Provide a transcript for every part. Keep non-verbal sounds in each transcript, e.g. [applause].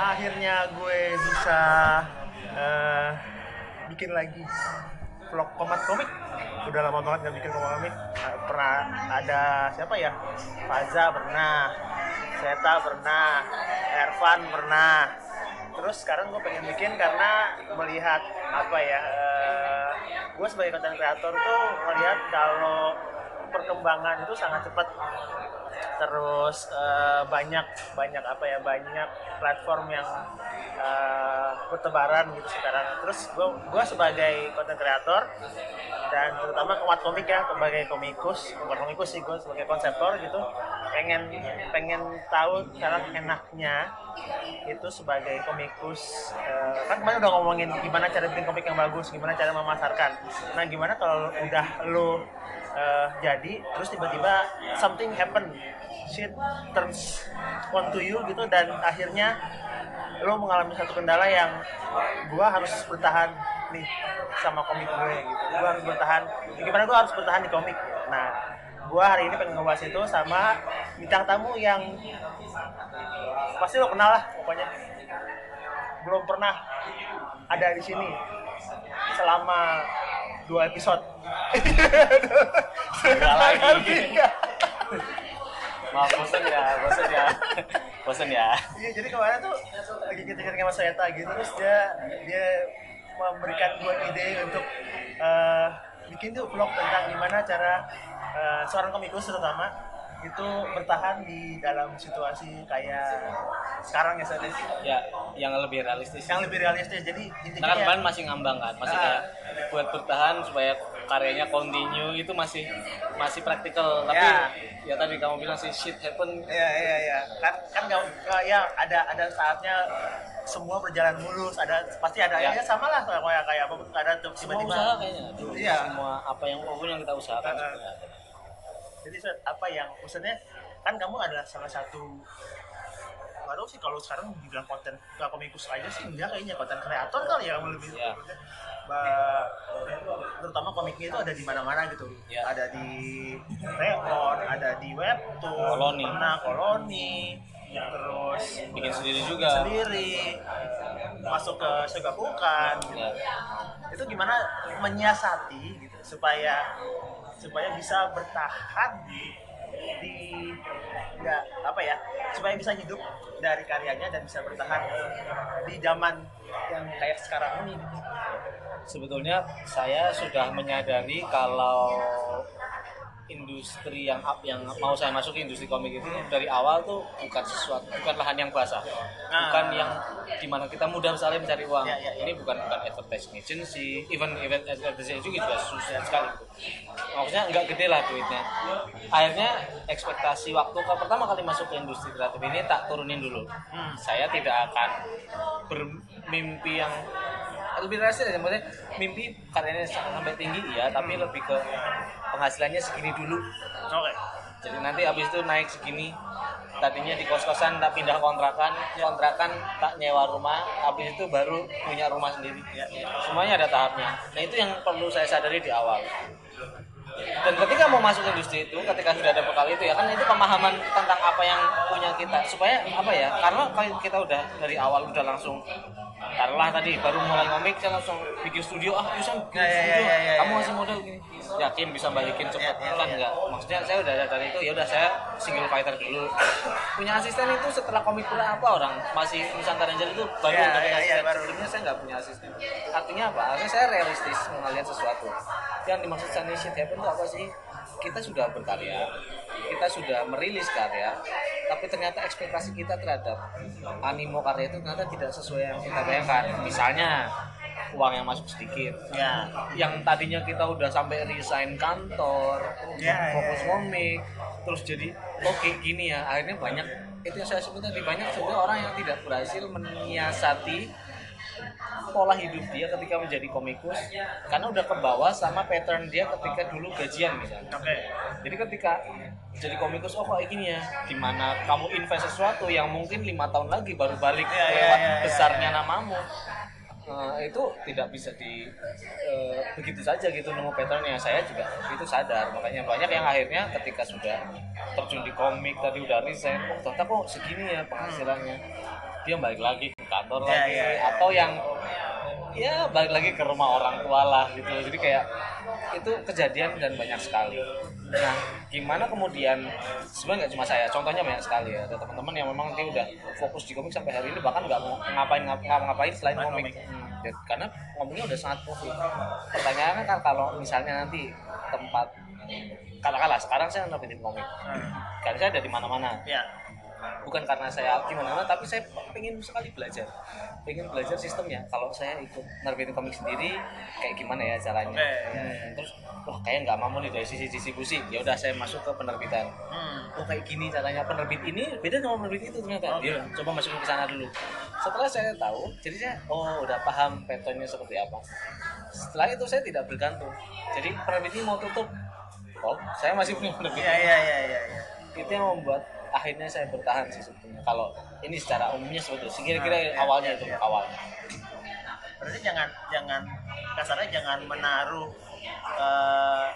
akhirnya gue bisa eh, bikin lagi vlog komat komik. Udah lama banget gak bikin komat komik. Eh, pernah ada siapa ya? Faza pernah Seta pernah Ervan pernah. Terus sekarang gue pengen bikin karena melihat apa ya eh, gue sebagai content creator tuh melihat kalau perkembangan itu sangat cepat terus eh, banyak banyak apa ya banyak platform yang eh, bertebaran gitu sekarang. Terus gue sebagai content creator dan terutama kuat komik ya sebagai komikus bukan komikus sih gue sebagai konseptor gitu pengen pengen tahu cara enaknya itu sebagai komikus eh, kan kemarin udah ngomongin gimana cara bikin komik yang bagus gimana cara memasarkan. Nah gimana kalau udah lo eh, jadi terus tiba-tiba something happen shit turns onto you gitu dan akhirnya lo mengalami satu kendala yang gua harus bertahan nih sama komik gue gitu. Gua harus bertahan. Gimana gua harus bertahan di komik? Nah gua hari ini pengen ngebahas itu sama bintang tamu yang pasti lo kenal lah pokoknya belum pernah ada di sini selama dua episode Enggak [laughs] lagi. Maaf bosan ya, bosan ya. Bosan ya. Iya, jadi kemarin tuh lagi kita sama Seta gitu terus dia dia memberikan gue ide untuk eh, bikin tuh vlog tentang gimana cara eh, seorang komikus terutama itu bertahan di dalam situasi kayak sekarang ya Seta Ya, yang lebih realistis. yang lebih realistis jadi intinya kan ya, masih ngambang kan, masih kayak buat bertahan supaya karyanya continue itu masih masih praktikal. Tapi Ya. ya tadi kamu bilang sih shit happen. Iya iya iya. Kan kan nggak- ya ada ada saatnya semua berjalan mulus. Ada pasti ada ya, Ya. sama lah kayak kayak apa ada tiba-tiba. Iya. Semua apa yang apa pun yang kita usahakan. Ah, ah. sebenarnya. Jadi apa yang maksudnya kan kamu adalah salah satu nggak tahu sih kalau sekarang dibilang konten komikus aja sih enggak kayaknya konten kreator kali ya kamu lebih Iya. Ba- terutama komiknya itu ada di mana-mana gitu Iya. ada di Reon ada di webtoon Koloni. pernah koloni terus Bikin sendiri juga. sendiri masuk ke segapukan Ya. itu gimana menyiasati gitu supaya supaya bisa bertahan di nggak apa ya supaya bisa hidup dari karyanya dan bisa bertahan di zaman yang kayak sekarang ini. Sebetulnya saya sudah menyadari kalau industri yang up yang mau saya masuk industri komik itu dari awal tuh bukan sesuatu bukan lahan yang basah Nah. bukan yang di mana kita mudah sekali mencari uang Ya, ya, ya. ini bukan bukan advertising agency even event advertising juga juga susah sekali gitu. maksudnya nggak gede lah duitnya akhirnya ekspektasi waktu ke pertama kali masuk ke industri kreatif ini tak turunin dulu Hmm. saya tidak akan bermimpi yang lebih realistis ya maksudnya mimpi karyanya sampai tinggi iya tapi lebih ke penghasilannya segini dulu. Oke. Jadi nanti habis itu naik segini tadinya di kos-kosan tak pindah kontrakan kontrakan tak nyewa rumah habis itu baru punya rumah sendiri. Ya, ya. semuanya ada tahapnya. Nah itu yang perlu saya sadari di awal. Dan ketika mau masuk industri itu ketika sudah ada bekal itu ya kan itu pemahaman tentang apa yang punya kita. Supaya apa ya karena kalau kita udah dari awal udah langsung taruhlah tadi baru mulai ngomik saya langsung bikin studio. Ah Yusan bikin Ya, ya, studio. ya, ya, kamu ya. masih modal gini. Yakin bisa balikin cepat? Ya, ya, kan ya. enggak. Maksudnya saya udah dari itu ya udah saya single fighter dulu. Punya asisten itu setelah komik pura apa orang? Masih Nusantara Ranger itu baru Ya, punya ya, ya, asisten baru. sebelumnya saya nggak punya asisten. Artinya apa? Artinya saya realistis melihat sesuatu. Yang dimaksud Sunny Shit Happen itu apa sih kita sudah berkarya kita sudah merilis karya tapi ternyata ekspektasi kita terhadap animo karya itu ternyata tidak sesuai yang kita bayangkan. Misalnya uang yang masuk sedikit. Ya. Yang tadinya kita udah sampai resign kantor Ya, fokus ya, ya. komik terus jadi kok kayak gini ya. Akhirnya banyak itu yang saya sebut tadi banyak sebenarnya orang yang tidak berhasil menyiasati pola hidup dia ketika menjadi komikus karena udah ke bawah sama pattern dia ketika dulu gajian misalnya. Oke. Jadi ketika jadi komikus oh kayak gini ya di mana kamu invest sesuatu yang mungkin lima tahun lagi baru balik Ya, ya, lewat ya, ya, besarnya ya. namamu. Eh, itu tidak bisa di eh, begitu saja gitu nemu patternnya. Saya juga itu sadar. Makanya banyak yang akhirnya ketika sudah terjun di komik tadi udah resign oh ternyata kok segini ya penghasilannya dia balik lagi ke kantor Ya, lagi. ya, ya. atau yang ya balik lagi ke rumah orang tua lah gitu. Jadi kayak itu kejadian dan banyak sekali. Nah gimana kemudian sebenarnya nggak cuma saya contohnya banyak sekali ya. Ada teman-teman yang memang dia udah fokus di komik sampai hari ini bahkan nggak mau ngapain ngap, ngap- ngapain selain komik. Hmm, karena komiknya udah sangat profit pertanyaannya kan kalau misalnya nanti tempat kalah-kalah sekarang saya nerbitin komik. Hmm. karena saya ada di mana-mana. Ya bukan karena saya gimana tapi saya pengen sekali belajar. Pengen belajar sistemnya. Kalau saya ikut nerbitin komik sendiri kayak gimana ya caranya? Oke, ya, Hmm, terus wah kayak nggak mampu nih dari sisi distribusi ya udah saya masuk ke penerbitan. Hmm. oh kayak gini caranya. Penerbit ini beda sama penerbit itu ternyata. Oke. Yuk, coba masukin ke sana dulu. Setelah saya tahu jadi saya oh udah paham patternnya seperti apa. Setelah itu saya tidak bergantung. Jadi penerbit ini mau tutup. Oh saya masih punya penerbit ya ya ya ya, ya. itu yang membuat akhirnya saya bertahan sih sebetulnya. Kalau ini secara umumnya itu. Kira-kira Nah, ya, awalnya ya, itu ya. awalnya. Berarti jangan jangan kasarnya jangan menaruh eh,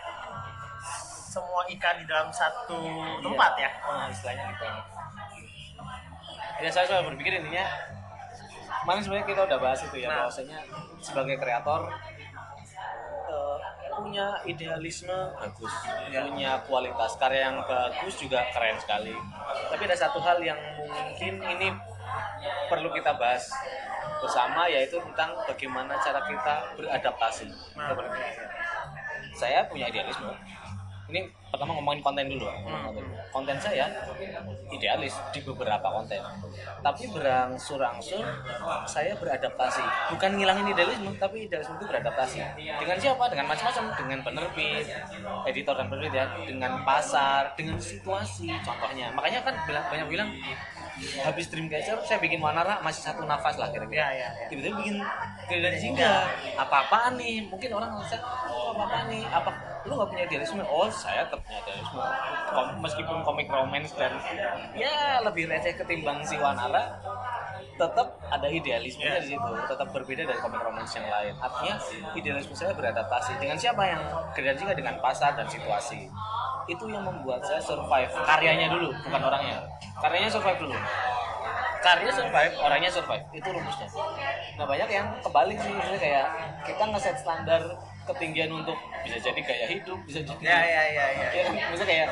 semua ikan di dalam satu tempat ya? Oh, istilahnya gitu. Ya saya selalu berpikir intinya kemarin sebenarnya kita udah bahas itu ya Nah. bahwasanya sebagai kreator punya idealisme bagus. punya kualitas karya yang bagus juga keren sekali. Tapi ada satu hal yang mungkin ini perlu kita bahas bersama yaitu tentang bagaimana cara kita beradaptasi. Nah. saya punya idealisme. Ini pertama ngomongin konten dulu. Hmm. konten saya idealis di beberapa konten. Tapi berangsur-angsur saya beradaptasi. Bukan ngilangin idealisme tapi idealisme itu beradaptasi. Dengan siapa? Dengan macam-macam. Dengan penerbit editor dan penerbit ya. Dengan pasar dengan situasi contohnya. Makanya kan banyak bilang habis Dreamcatcher saya bikin Wanara masih satu nafas lah kira-kira. Ya ya, ya. tiba-tiba bikin keadaan jingga apa-apaan nih? Mungkin orang ngerasa oh apa-apaan nih? Apa lu nggak punya idealisme? Oh saya tetap punya idealisme. Kom- meskipun komik romance dan ya lebih receh ketimbang si Wanara tetap ada idealismenya di situ. Tetap berbeda dari komik romance yang lain. Artinya idealisme saya beradaptasi dengan siapa yang jingga dengan pasar dan situasi itu yang membuat saya survive karyanya dulu bukan orangnya. Karyanya survive dulu. Karya survive orangnya survive. Itu rumusnya. Nah banyak yang kebalik sih misalnya kayak kita ngeset standar ketinggian untuk bisa jadi gaya hidup bisa jadi ya ya ya ya. [laughs] Ya kan misalnya kayak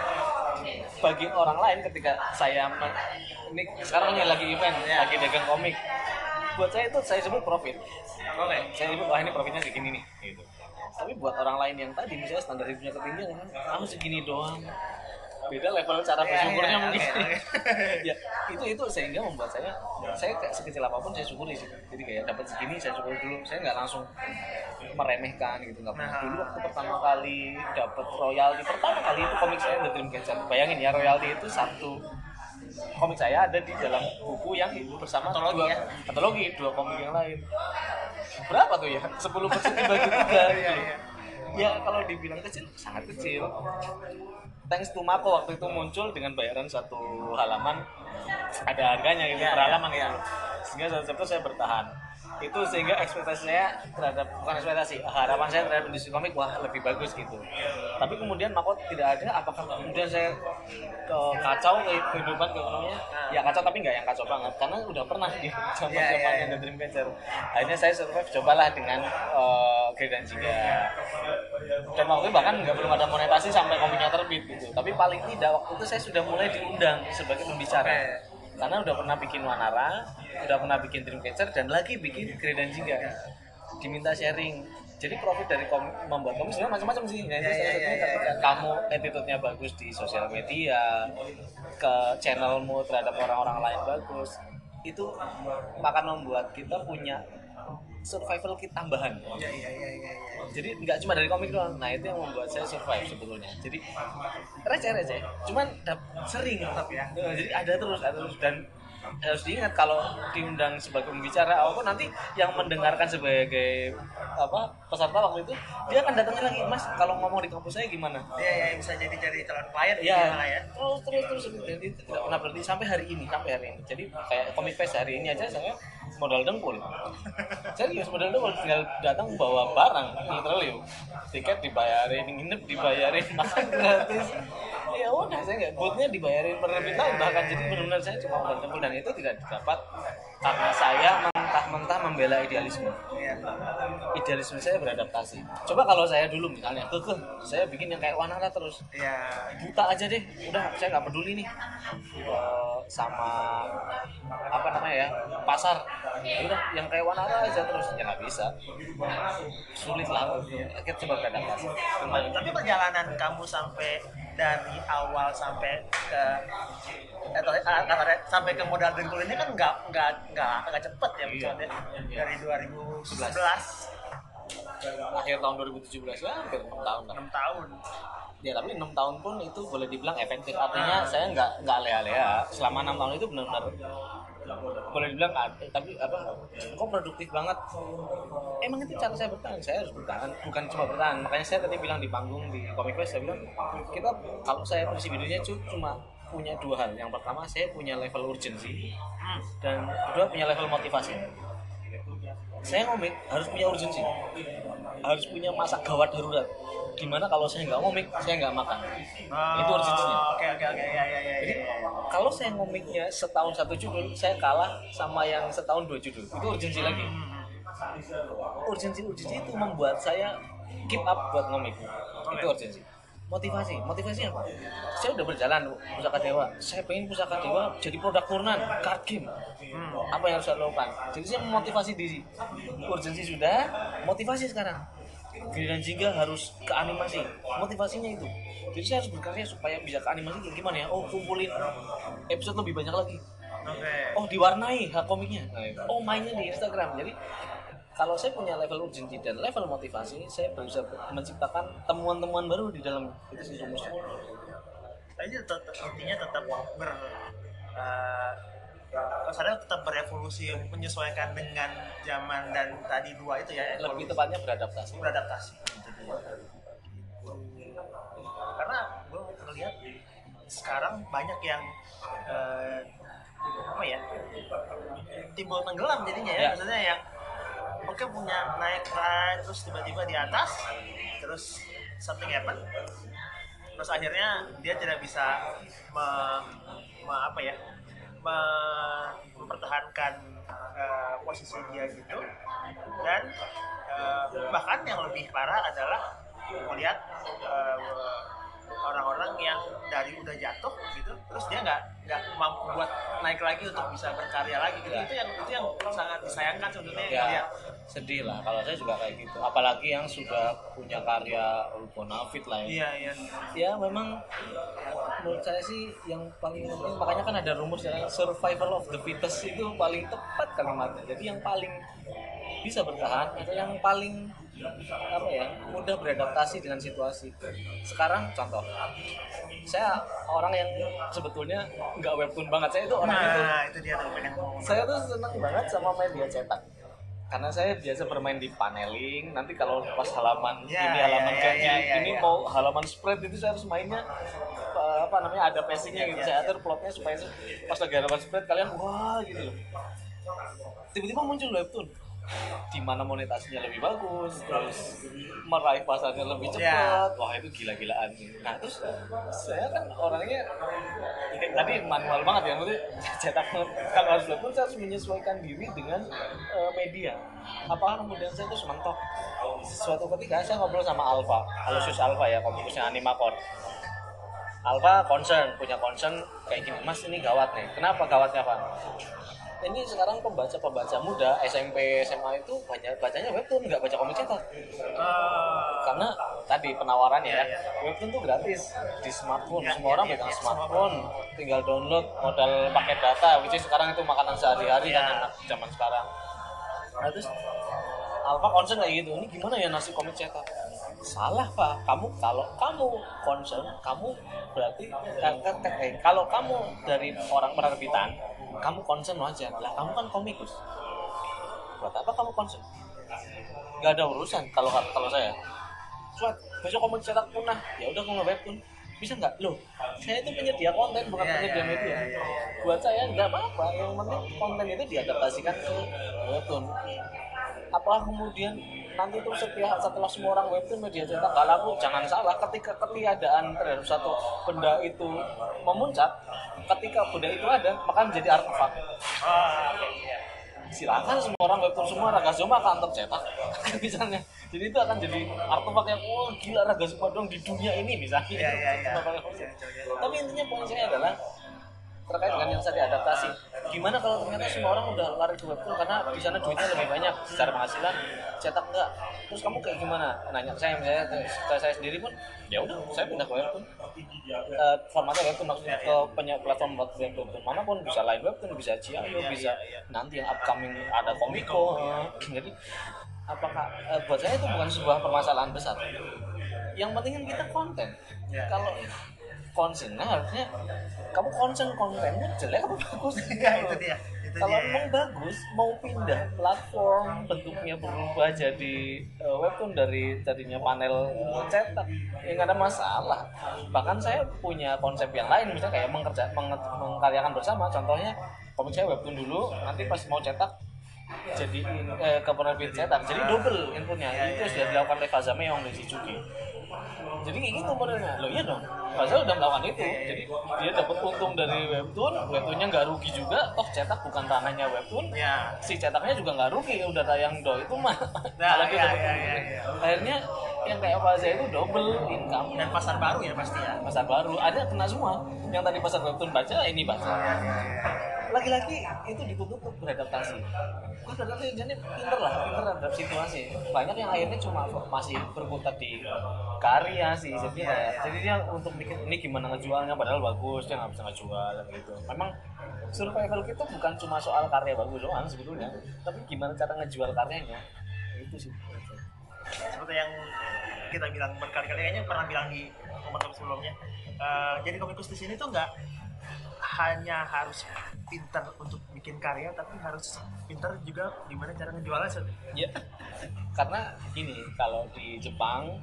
bagi orang lain ketika saya ini sekarang ini lagi event lagi dagang komik. Buat saya itu saya sebut profit. Oke. Saya sebut wah ini profitnya segini nih gitu tapi buat orang lain yang tadi misalnya standar hidupnya ketinggian kamu segini doang. Beda level cara Ya, bersyukurnya ya, mungkin. oke, oke. [laughs] ya itu itu sehingga membuat saya saya kayak sekecil apa pun saya syukuri sih. Jadi kayak dapat segini saya syukuri dulu. Saya nggak langsung meremehkan gitu nggak pernah. Nah. dulu waktu pertama kali dapat royalti pertama kali itu komik saya The Dreamcatcher bayangin ya royalti itu satu komik saya ada di dalam buku yang bersama Antologi dua, ya? antologi dua komik yang lain berapa tuh ya? 10 persen dibagi tiga [laughs] Iya, iya. ya kalau dibilang kecil sangat kecil. Thanks to Mako waktu itu muncul dengan bayaran satu halaman ada harganya gitu Iya, per iya, halaman iya. gitu sehingga saat itu saya bertahan itu sehingga ekspektasi saya terhadap bukan ekspektasi harapan saya terhadap industri komik wah lebih bagus gitu. Tapi kemudian Mako tidak ada apakah kemudian saya ke kacau ke kehidupan keekonomianya ya kacau tapi nggak yang kacau banget karena udah pernah di [laughs] zaman Iya, iya, zamannya iya. The Dreamcatcher akhirnya saya survive cobalah dengan uh, dan Jingga dan waktu itu bahkan nggak belum ada monetasi sampai komiknya terbit gitu. Tapi paling tidak waktu itu saya sudah mulai diundang sebagai pembicara. Oke. Karena udah pernah bikin Wanara udah pernah bikin Dreamcatcher dan lagi bikin dan Jingga diminta sharing. Jadi profit dari komik, membuat komik sebenarnya macam-macam sih. Nah, Ya, ya, ya, ya, ketika kamu attitude-nya bagus di sosial media ke channelmu terhadap orang-orang lain bagus. Itu akan membuat kita punya survival kit tambahan. Ya ya ya ya ya. jadi nggak cuma dari komik doang. Nah itu yang membuat saya survive sebetulnya. Jadi receh receh. Cuman sering tetap ya. Jadi ada terus ada terus. Dan harus diingat kalau diundang sebagai pembicara apa pun nanti yang mendengarkan sebagai apa peserta waktu itu dia akan datangin lagi mas kalau ngomong di kampus saya gimana? Ya ya bisa jadi jadi calon klien Iya, malah ya. Terus terus terus. Jadi itu tidak pernah berhenti sampai hari ini sampai hari ini. Jadi kayak komik fest hari ini aja saya modal dengkul. Serius modal dengkul tinggal datang bawa barang literally tiket dibayarin, nginep dibayarin, [laughs] makan gratis. Ya udah saya nggak bootnya dibayarin lain bahkan jadi benar-benar saya cuma modal dengkul dan itu tidak dapat karena saya mentah-mentah membela idealisme. Idealisme saya beradaptasi. Coba kalau saya dulu misalnya kekeh saya bikin yang kayak Wanara terus. Iya. buta aja deh. Udah saya nggak peduli nih. Eh, sama apa namanya ya pasar. Ya udah yang kayak Wanara aja terus. Ya nggak bisa. Sulit lah. Kita coba beradaptasi. Tapi perjalanan kamu sampai dari awal sampai ke atau eh, kasarnya sampai ke modal dengkul ini kan nggak nggak nggak nggak cepet ya Iya. maksudnya Iya. dari 2011 akhir tahun 2017 ya hampir 6 tahun lah. 6 tahun. Ya tapi enam tahun pun itu boleh dibilang efektif. Artinya saya nggak nggak lea-lea. Selama enam tahun itu benar-benar boleh dibilang ah, tapi apa kok produktif banget? Emang itu cara saya bertahan saya harus bertahan bukan cuma bertahan. Makanya saya tadi bilang di panggung di Comic Fest saya bilang kita kalau saya hidupnya cu- cuma punya dua hal. Yang pertama saya punya level urgensi dan kedua punya level motivasi. Saya ngomik harus punya urgensi harus punya masa gawat darurat. Gimana kalau saya nggak ngomik saya nggak makan. Itu urgensinya Oh, Oke oke oke. Ya ya ya. jadi ya, ya. kalau saya ngomiknya setahun satu judul saya kalah sama yang setahun dua judul. Itu urgensi lagi. urgensi urgensi itu membuat saya keep up buat ngomik. Itu urgensi motivasi motivasi apa? Saya udah berjalan pusaka dewa. Saya pengen pusaka dewa jadi produk turunan card game. Apa yang harus saya lakukan? Jadi saya memotivasi diri. Urgensi sudah motivasi sekarang. Giliran Jingga harus ke animasi. Motivasinya itu. Jadi saya harus berkarya supaya bisa ke animasi. Gimana ya? Oh kumpulin episode lebih banyak lagi. Oke. oh diwarnai hak komiknya. Oh mainnya di Instagram. Jadi kalau saya punya level urgensi dan level motivasi saya bisa menciptakan temuan-temuan baru di dalam itu sih rumusnya Tapi tetap intinya tetap ber uh, kasarnya tetap berevolusi menyesuaikan dengan zaman dan tadi dua itu ya lebih evolusi. tepatnya beradaptasi beradaptasi karena gue ngeliat sekarang banyak yang eh, apa ya timbul tenggelam jadinya ya, Ya. maksudnya yang oke punya naik ride terus tiba-tiba di atas terus something happen. Terus akhirnya dia tidak bisa me, me- apa ya me- mempertahankan eh, posisi dia gitu. Dan eh, bahkan yang lebih parah adalah melihat eh, orang-orang yang dari udah jatuh gitu terus dia nggak nggak mampu buat naik lagi untuk bisa berkarya lagi gitu. Ya. itu yang itu yang sangat disayangkan sebenarnya ya melihat sedih lah kalau saya juga kayak gitu. Apalagi yang sudah punya karya bonafit lah ya. Iya iya. Ya memang menurut saya sih yang paling penting makanya kan ada rumus yang survival of the fittest itu paling tepat kalimatnya. Jadi yang paling bisa bertahan atau yang paling apa ya? mudah beradaptasi dengan situasi. Sekarang contoh. Saya orang yang sebetulnya nggak webtoon banget. Saya itu orang itu nah itu. dia tuh pengen ngomong. Saya tuh seneng banget sama media cetak. Karena saya biasa bermain di paneling. Nanti kalau pas halaman Ya, ini ya, halaman ya, janji ya, ya, ini ya. mau halaman spread itu saya harus mainnya uh, apa namanya ada passingnya Ya, gitu. ya, saya ya. atur plotnya supaya pas lagi halaman spread kalian wah gitu loh. Tiba-tiba muncul webtoon di mana monetasinya lebih bagus terus meraih pasarnya lebih cepat. Ya. wah itu gila-gilaan. Nah terus saya kan orangnya kayak tadi manual banget ya maksudnya cetak kalau harus webtoon saya harus menyesuaikan diri dengan eh, media. Apakah kemudian saya terus mentok. Suatu ketika saya ngobrol sama Alfa Alusius Alfa ya komikusnya Animacord Alfa concern punya concern kayak gini mas ini gawat nih. Kenapa gawatnya pak ini sekarang pembaca-pembaca muda SMP SMA itu banyak bacanya webtoon nggak baca komik cetak. Eh, karena tadi penawarannya Iya, ya iya. webtoon tuh gratis di smartphone. Iya, semua iya, orang iya, pegang iya, smartphone. tinggal download modal paket data which is sekarang itu makanan sehari-hari Iya. kan anak zaman sekarang. Nah terus Alfa concern kayak gitu ini gimana ya nasib komik cetak? Salah pak. Kamu kalau kamu concern kamu berarti eh, eh, eh, kalau kamu dari orang penerbitan kamu concern wajar lah kamu kan komikus. Buat apa kamu concern? Nggak ada urusan kalau kalau saya. Suat, besok komik cetak punah. Ya udah kamu webtoon bisa nggak? Loh saya itu penyedia konten bukan Iya, penyedia iya, media. iya, iya, iya. buat saya nggak apa-apa. Yang penting konten itu diadaptasikan ke webtoon apakah kemudian nanti tuh setiap setelah semua orang webtoon media cetak nggak laku jangan salah. Ketika ketiadaan terhadap satu benda itu memuncak ketika benda itu ada maka menjadi artefak. Oh, silakan semua orang webtoon semua raga zoma akan tercetak [laughs] misalnya. Jadi itu akan jadi artefak yang wah gila raga zoma dong di dunia ini misalnya. Iya, iya, iya. tapi intinya poin saya adalah terkait dengan yang tadi adaptasi. Gimana kalau ternyata semua orang udah lari ke webtoon karena di sana duitnya lebih banyak secara penghasilan cetak enggak. Terus kamu kayak gimana? Nanya saya misalnya ke saya sendiri pun ya udah saya pindah ke webtoon Eh, formatnya webtoon maksudnya ke penye- platform buat webtoon mana pun bisa lain webtoon bisa Ciayo Iya, bisa iya, iya. nanti yang upcoming ada komiko eh, jadi apakah eh, buat saya itu bukan sebuah permasalahan besar. Yang penting kan kita konten. Kalau konsen nah harusnya kamu konsen kontennya jelek apa bagus? [laughs] Iya, itu dia. Itu kalau dia. emang bagus mau pindah platform bentuknya berubah jadi eh, webtoon dari tadinya panel eh, cetak ya nggak ada masalah. Bahkan saya punya konsep yang lain misalnya kayak mengerja, menge- mengkaryakan bersama. Contohnya komik saya webtoon dulu nanti pas mau cetak jadi eh, ke penerbit cetak. Jadi double inputnya itu sudah dilakukan oleh Faza Meong dan Shizuki jadi kayak gitu modelnya. Lo iya dong. Faza udah melakukan itu. Jadi dia dapat untung dari webtoon webtoonnya nggak rugi juga. Toh cetak bukan ranahnya webtoon. Ya si cetaknya juga nggak rugi. Udah tayang do itu mah. Nah, iya, dapat iya, untung. iya, iya. akhirnya yang kayak Faza itu double income. Dan pasar baru ya pasti ya? Pasar baru. Ada kena semua. Yang tadi pasar webtoon baca ini baca. Iya, iya, iya. Lagi-lagi itu ditutup untuk beradaptasi. Kan beradaptasi jadi pinter lah pinter terhadap situasi. Banyak yang akhirnya cuma masih berkutat di karya sih jadi kayak jadi dia untuk bikin ini gimana ngejualnya? Padahal bagus dia nggak bisa ngejual gitu. Memang survival kita bukan cuma soal karya bagus doang sebetulnya tapi gimana cara ngejual karyanya. Itu sih. Seperti yang kita bilang berkali-kali kayaknya pernah bilang di teman-teman sebelumnya. Eh, jadi komikus di sini tuh nggak hanya harus pintar untuk bikin karya tapi harus pintar juga gimana cara ngejualnya Sud. ya karena gini kalau di Jepang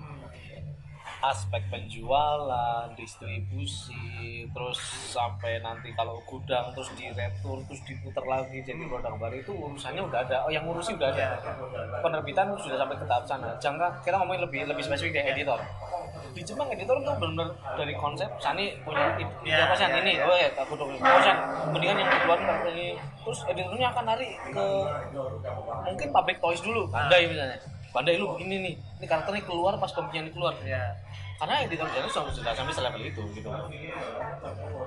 aspek penjualan, distribusi, terus sampai nanti kalau gudang terus diretur, terus diputar lagi jadi produk baru itu urusannya udah ada. Oh, yang ngurusi udah ada. Penerbitan sudah sampai ke tahap sana. Jangan kita ngomongin lebih lebih spesifik kayak editor. Di Jepang editor tuh benar dari konsep Sani punya ide Iya, apa sih iya, ini, iya. oh ya aku dong, oh mendingan yang keluar karakter ini. Terus editornya akan lari ke mungkin pabrik toys dulu, Bandai misalnya. Bandai lu begini nih, ini karakternya keluar pas komiknya ini keluar. Ya karena editor jadi sudah sudah sampai selevel itu gitu.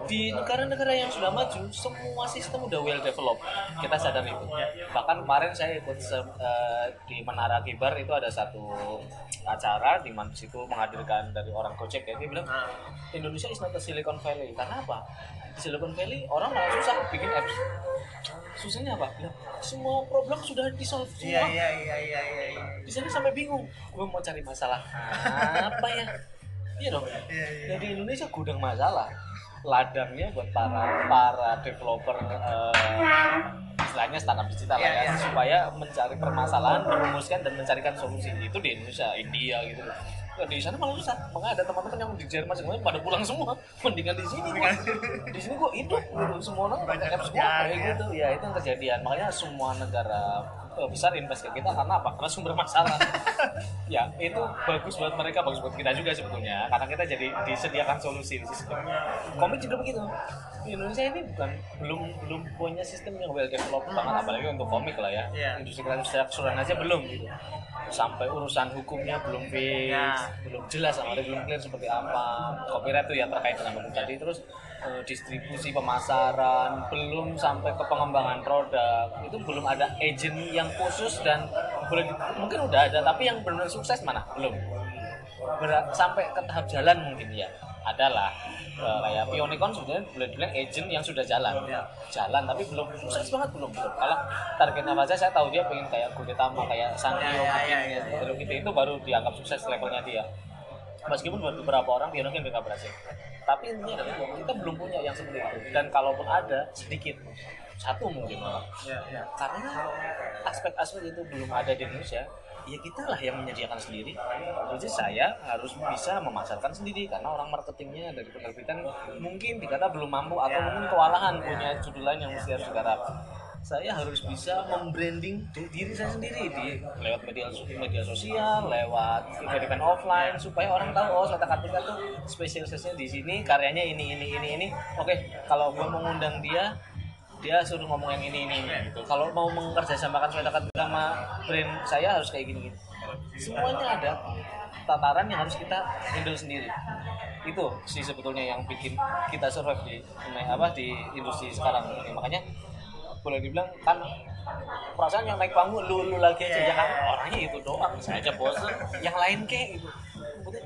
Di negara-negara yang sudah maju semua sistem udah well developed. Kita sadar itu. Bahkan kemarin saya ikut se- eh, di Menara Kibar itu ada satu acara di mana situ menghadirkan dari orang Gojek ya. Dia bilang nah, Indonesia is not a Silicon Valley. Karena apa? di Silicon Valley orang malah susah bikin apps. Susahnya apa? Bilang, semua problem sudah di solve iya semua. iya iya iya iya iya. di sana sampai bingung gue mau cari masalah apa ya? Iya dong. Iya. jadi Indonesia gudang masalah. Ladangnya buat para para developer eh, istilahnya startup digital lah Iya, ya iya. supaya mencari permasalahan merumuskan dan mencarikan solusi. Itu di Indonesia India gitu di sana malah susah makanya ada teman-teman yang di Jerman macam pada pulang semua. [laughs] Mendingan di sini gua. Di sini gua hidup gitu semua orang Banyak apps gua kerjaan, kayak ya. gitu. Ya itu yang kejadian. Makanya semua negara eh, besar invest ke kita karena apa? Karena sumber masalah. [laughs] Ya itu bagus buat mereka bagus buat kita juga sebetulnya. Karena kita jadi disediakan solusi di sistem komik juga begitu. Di Indonesia ini bukan belum belum punya sistem yang well developed banget apalagi untuk komik lah ya. Iya. industri kreatif keseluruhan aja belum gitu. Sampai urusan hukumnya belum fix Ya. belum jelas sama belum clear seperti apa. Copyright itu ya terkait dengan hukum tadi. Terus eh, distribusi pemasaran belum sampai ke pengembangan produk. Itu belum ada agent yang khusus dan boleh mungkin udah ada tapi yang benar sukses mana? Belum. Ber- sampai ke tahap jalan mungkin ya. Adalah eh, kayak Pionicon sebenarnya boleh dibilang agent yang sudah jalan. Ya. jalan tapi belum. Sukses banget belum belum. Kalau targetnya aja saya tahu dia pengen kayak Gudetama kayak Sanrio Ya, ya, ya, ya, ya. Itu baru dianggap sukses levelnya dia meskipun buat beberapa orang Pionicon nggak berhasil. Tapi intinya adalah kita belum punya yang seperti itu dan kalaupun ada sedikit. Satu mungkin malah. Ya ya. Karena aspek-aspek itu belum ada di Indonesia ya kita lah yang menyediakan sendiri. Jadi saya harus bisa memasarkan sendiri. Karena orang marketingnya dari penerbitan mungkin dikata belum mampu atau Ya. mungkin kewalahan punya judul lain yang mesti harus digarap saya harus bisa membranding di- diri saya sendiri di lewat media media sosial, lewat event-event offline supaya orang tahu oh Sota Kartika tuh spesialisasinya di sini, karyanya ini ini ini ini. Oke, kalau gue mengundang dia dia suruh ngomong yang ini ini, gitu kalau mau mengerjasamakan suatu kata sama brand saya harus kayak gini gini. Semuanya ada tataran yang harus kita handle sendiri. Itu sih sebetulnya yang bikin kita survive di apa di industri sekarang. Makanya boleh dibilang kan perasaan yang naik panggung lu lu lagi aja ya kan orangnya itu doang saya aja bosen. Yang lain kek gitu.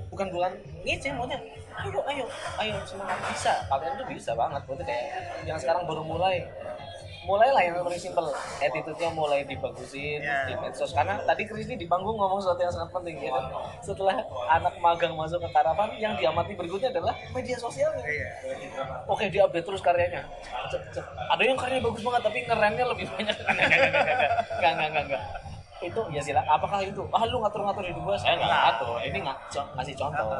Bukan bukan ngece maunya ayo ayo ayo semangat bisa. Kalian tuh bisa banget berarti kayak yang sekarang baru mulai mulai lah yang paling simple attitude-nya mulai dibagusin Yeah. di medsos. Karena tadi Chris ini di panggung ngomong sesuatu yang sangat penting ya. Kan setelah anak magang masuk ke karavan yang diamati berikutnya adalah media sosialnya. Iya. oke dia update terus karyanya. Cep, cep. ada yang karyanya bagus banget tapi ngerennya lebih banyak. [laughs] Enggak enggak enggak enggak. Itu ya silakan apakah itu? Ah lu ngatur-ngatur hidup gua saya nggak ngatur. Ini nggak ngasih contoh.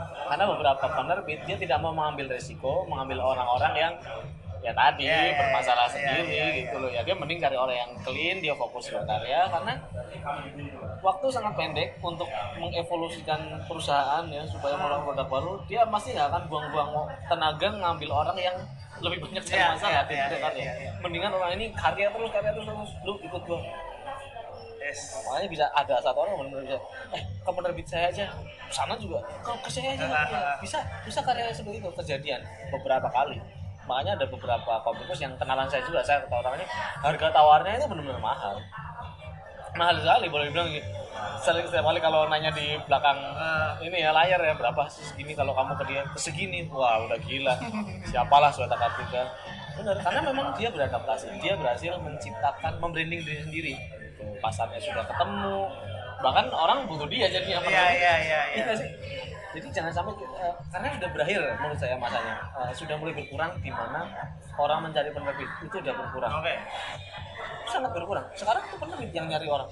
Karena beberapa penerbit dia tidak mau mengambil resiko mengambil orang-orang yang ya tadi Ya, ya, ya, bermasalah ya, sendiri ya, ya. gitu loh. Ya dia mending cari orang yang clean dia fokus berkarya karena waktu sangat pendek untuk mengevolusikan perusahaan ya supaya mengeluarkan produk baru dia pasti nggak akan buang-buang tenaga ngambil orang yang lebih banyak cari Iya, masalah iya, gitu iya, kan iya, ya. iya. mendingan orang ini karya terus karya terus terus. Lu ikut gua. Yes. makanya bisa ada satu orang benar-benar bisa eh ke penerbit saya aja. Sana juga ke, ke saya aja. Ya, [laughs] bisa bisa karya seperti itu kejadian beberapa kali makanya ada beberapa komikus yang kenalan saya juga saya ketahui orangnya harga tawarnya itu benar-benar mahal mahal sekali boleh dibilang gitu. Sering setiap kali kalau nanya di belakang Ah. ini ya layar ya berapa sih segini kalau kamu ke dia segini wah udah gila siapalah suatu ketiga benar karena memang dia beradaptasi dia berhasil menciptakan membranding diri sendiri pasarnya sudah ketemu bahkan orang butuh dia jadi apa Iya, iya, iya, iya. Iya sih? Jadi jangan sampai eh, karena sudah berakhir menurut saya masanya Eh, sudah mulai berkurang di mana orang mencari penerbit itu sudah berkurang Oke. sangat berkurang sekarang tuh penerbit yang nyari orang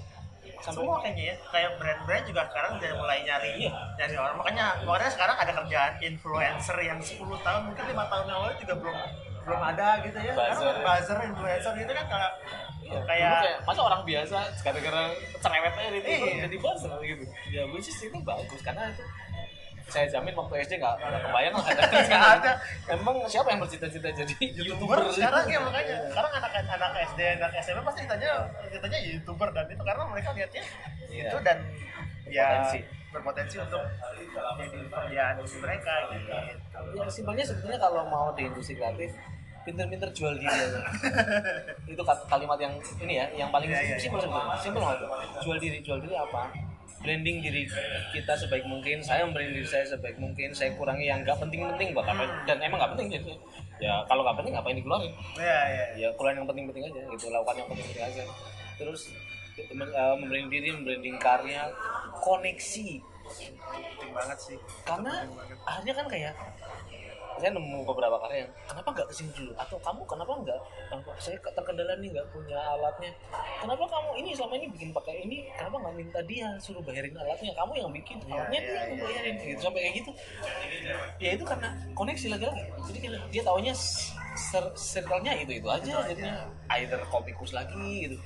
sampai Semua kayaknya ya, kayak brand-brand juga sekarang udah mulai nyari Iya. nyari orang. Makanya makanya sekarang ada kerjaan influencer yang 10 tahun mungkin lima tahun yang lalu juga belum belum ada gitu ya. Buzzer. Karena buzzer influencer gitu kan kalau Iya, kayak kayak masa orang biasa gara-gara cerewet aja itu Iya. jadi buzzer gitu. Ya which is itu bagus karena itu saya jamin waktu SD nggak kebayang lah [laughs] ada Nggak ada. Emang siapa yang bercita-cita jadi youtuber youtuber sekarang ya makanya sekarang anak anak SD anak SMP pasti ditanya ditanya youtuber dan itu karena mereka lihatnya Iya. itu dan ya Berpotensi. untuk jadi pekerjaan mereka gitu. Ya simpelnya sebetulnya kalau mau di industri kreatif pinter-pinter jual diri aja. [laughs] itu kalimat yang ini ya yang paling Iya, iya, simpel simpel jual diri jual diri apa branding diri kita sebaik mungkin saya membranding diri saya sebaik mungkin saya kurangi yang nggak penting-penting buat apa. Dan emang nggak penting jadi ya kalau nggak penting ngapain dikeluarin? Ya ya ya keluarin yang penting-penting aja gitu lakukan yang penting-penting aja. Terus eh, membranding diri membranding karya koneksi. Penting banget sih. Karena akhirnya kan kayak saya nemu beberapa karya yang kenapa nggak ke sini dulu? Atau kamu kenapa nggak? Apa, saya terkendala nih nggak punya alatnya. Kenapa kamu ini selama ini bikin pakai ini? Kenapa nggak minta dia suruh bayarin alatnya? Kamu yang bikin Iya, alatnya iya, dia yang iya. bayarin. Gitu sampai kayak gitu. Ya itu karena koneksi lagi-lagi. Jadi dia taunya circle-nya itu itu aja. jadinya either komikus lagi gitu.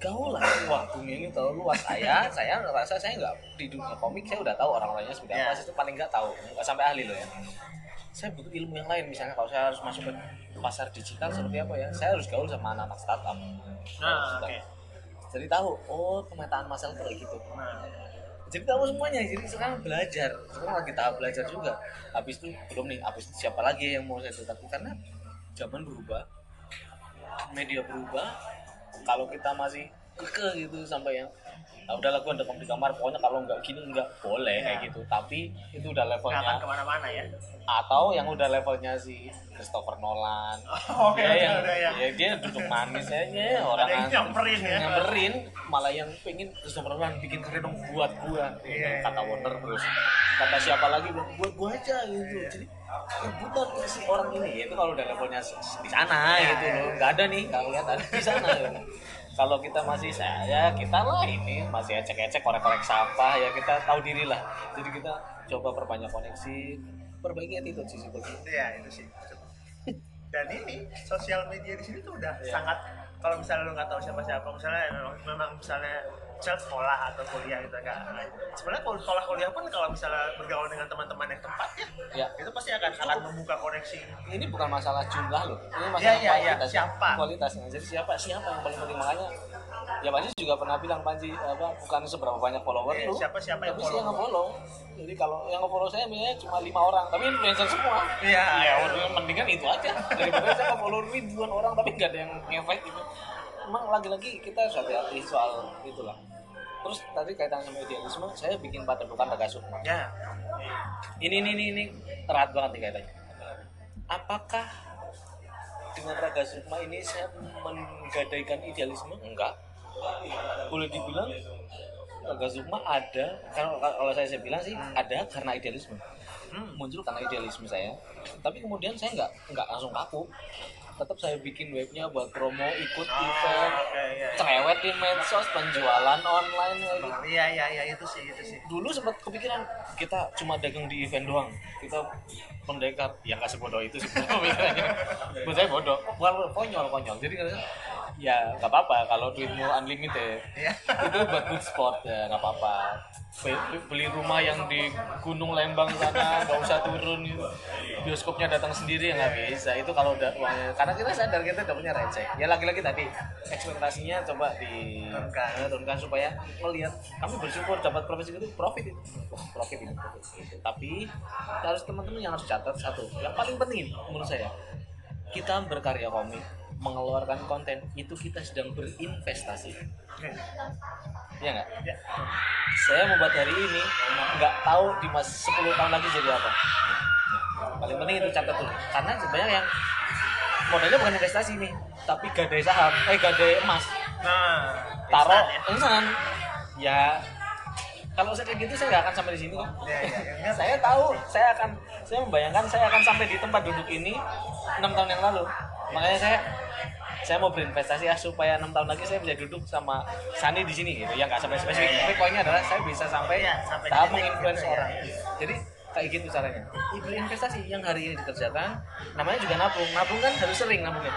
Gaul lah. Wah dunia ini terlalu luas. Saya [laughs] saya ngerasa saya nggak di dunia komik saya udah tahu orang-orangnya seperti apa. Ya. itu paling nggak tahu. Nggak sampai ahli loh ya saya butuh ilmu yang lain misalnya kalau saya harus masuk ke pasar digital seperti apa ya saya harus gaul sama anak-anak startup. Nah oke. jadi tahu oh pemetaan masalah kayak gitu. Nah. Jadi tahu semuanya jadi sekarang belajar. Sekarang lagi tahap belajar juga. Habis itu belum nih habis itu siapa lagi yang mau saya tetapi karena zaman berubah media berubah kalau kita masih keke gitu sampai yang nah udahlah gue dekom di kamar pokoknya kalau nggak gini nggak boleh kayak Ya. gitu tapi itu udah levelnya ke mana-mana ya atau yang udah levelnya si Christopher Nolan [laughs] oke dia oke yang udah ya ya dia duduk manis aja orang yang nyamperin ya. nyamperin malah yang pengen Christopher Nolan bikin keren dong buat gua Iya, kata iya. Warner terus kata siapa lagi bilang buat gua aja gitu Iya. jadi rebutan ke si orang ini ya itu kalau udah levelnya di sana Iya, gitu iya. loh nggak ada nih nggak kelihatan di sana gitu. [laughs] kalau kita masih saya kita lah ini masih ecek-ecek korek-korek sampah ya kita tahu diri lah jadi kita coba perbanyak koneksi perbaiki attitude sih sebetulnya Iya itu sih. Dan ini sosial media di sini tuh udah Iya. sangat kalau misalnya lu nggak tahu siapa siapa misalnya memang, memang misalnya misal sekolah atau kuliah gitu kan sebenarnya kalau sekolah kuliah pun kalau misalnya bergaul dengan teman-teman yang tempatnya ya itu pasti akan akan membuka koneksi. Ini bukan masalah jumlah loh. Ini masalah iya, iya. kualitas Siapa? kualitasnya. Jadi siapa siapa yang paling penting? Makanya ya Panji juga pernah bilang Panji apa bukan seberapa banyak follower Iya, lu siapa- siapa yang tapi sih yang follow. jadi kalau yang nge-follow saya misalnya cuma lima orang tapi influencer semua. Iya. ya udah mendingan itu aja. Daripada saya nge-follow ribuan orang tapi nggak ada yang ngefek gitu emang lagi-lagi kita harus hati-hati soal itulah. Terus tadi kaitan sama idealisme saya bikin padepokan Raga Sukma. Ya. Ini ini ini, ini erat banget nih kaitannya. Apakah dengan Raga Sukma ini saya menggadaikan idealisme? Enggak. Boleh dibilang Raga Sukma ada kalau kalau saya, saya bilang sih ada karena idealisme. Hmm. muncul karena idealisme saya. Tapi kemudian saya nggak nggak langsung kaku tetap saya bikin webnya buat promo ikut event. oke iya cerewet di medsos penjualan online kayak gitu iya iya iya itu sih itu sih. Dulu sempat kepikiran kita cuma dagang di event doang. Kita pendekar. Ya nggak sebodoh itu sih. [laughs] Buat saya bodoh. Bukan konyol konyol. Jadi ya nggak apa-apa kalau duitmu unlimited. Iya. itu buat good sport ya nggak apa-apa Be- beli rumah yang di Gunung Lembang sana nggak usah turun. Gitu. bioskopnya datang sendiri ya nggak bisa. Itu kalau udah uangnya. Karena kita sadar kita udah punya receh. Ya lagi-lagi tadi ekspektasinya coba di Turunkan. eh, turunkan supaya melihat kami bersyukur dapat profesi itu profit itu. Wah, profit ini profit gitu. tapi harus teman-teman yang harus catat satu. Yang paling penting menurut saya kita berkarya komik mengeluarkan konten itu kita sedang berinvestasi. Ya nggak? Ya. Saya membuat hari ini nggak tahu di mas 10 tahun lagi jadi apa. Paling penting itu catat dulu. Karena sebenarnya yang modalnya bukan investasi nih tapi gadai saham eh gadai emas. Nah taruh instan ya. ya kalau saya kayak gitu saya nggak akan sampai di sini. Kok Iya, iya, iya. saya tahu saya akan saya membayangkan saya akan sampai di tempat duduk ini enam tahun yang lalu makanya saya saya mau berinvestasi ya supaya enam tahun lagi saya bisa duduk sama Sani di sini gitu ya nggak sampai spesifik. Iya, iya. tapi poinnya adalah saya bisa sampai Iya, sampai tahap menginfluence gitu ya. orang. Jadi kayak gitu caranya. Itu investasi yang hari ini dikerjakan namanya juga nabung. Nabung kan harus sering nabungnya.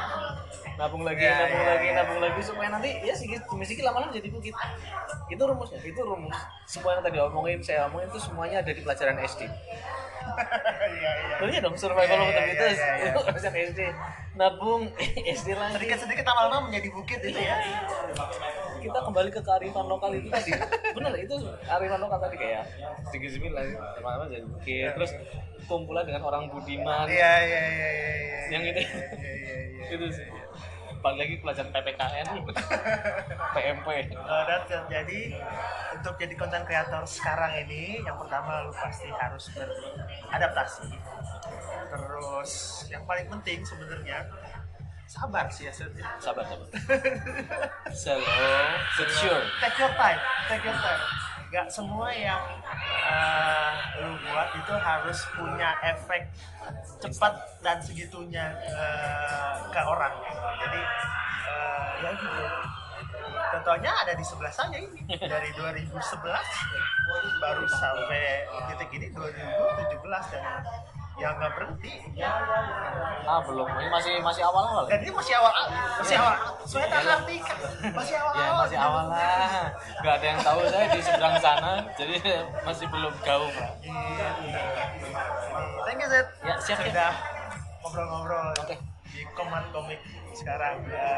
Nabung lagi Iya, nabung iya, lagi iya. nabung lagi supaya nanti ya sedikit demi sedikit lama-lama jadi bukit. Itu rumusnya itu rumus. Semua yang tadi omongin saya omongin itu semuanya ada di pelajaran SD [laughs] iya iya. Dong survival the iya, iya. itu pelajaran SD nabung. [laughs] SD lagi. Sedikit sedikit lama-lama menjadi bukit itu ya. Kita kembali ke kearifan lokal itu tadi. Bener itu kearifan lokal tadi kayak sedikit demi lagi lama-lama jadi bukit. Terus kumpulan dengan orang budiman. Iya iya iya iya iya yang itu iya iya iya itu sih. Balik lagi pelajaran PPKN PMP Uh, dan jadi untuk jadi konten kreator sekarang ini yang pertama lu pasti harus beradaptasi terus. Yang paling penting sebenarnya sabar sih ya Sud. sabar sabar. [laughs] Slow secure take your time take your time. Nggak semua yang uh, lu buat itu harus punya efek cepat dan segitunya uh, ke orang jadi uh, ya gitu. Contohnya ada di sebelah saya ini. [laughs] Dari 2011 baru sampai titik ini 2017 dan yang nggak berhenti ah belum ini masih masih awal awal dan ini masih awal masih awal saya tak ngerti kan masih awal ya masih awal lah nggak ada yang tahu saya di seberang sana jadi masih belum gaung lah Thank you Zed. Ya, siap. Sudah ngobrol-ngobrol Oke. di Command Komik sekarang. Ya,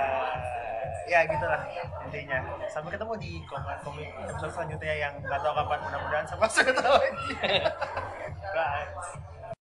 ya gitulah intinya. Sampai ketemu di Command Komik episode selanjutnya yang nggak tahu kapan mudah-mudahan sama saya tahu lagi. [laughs] Bye.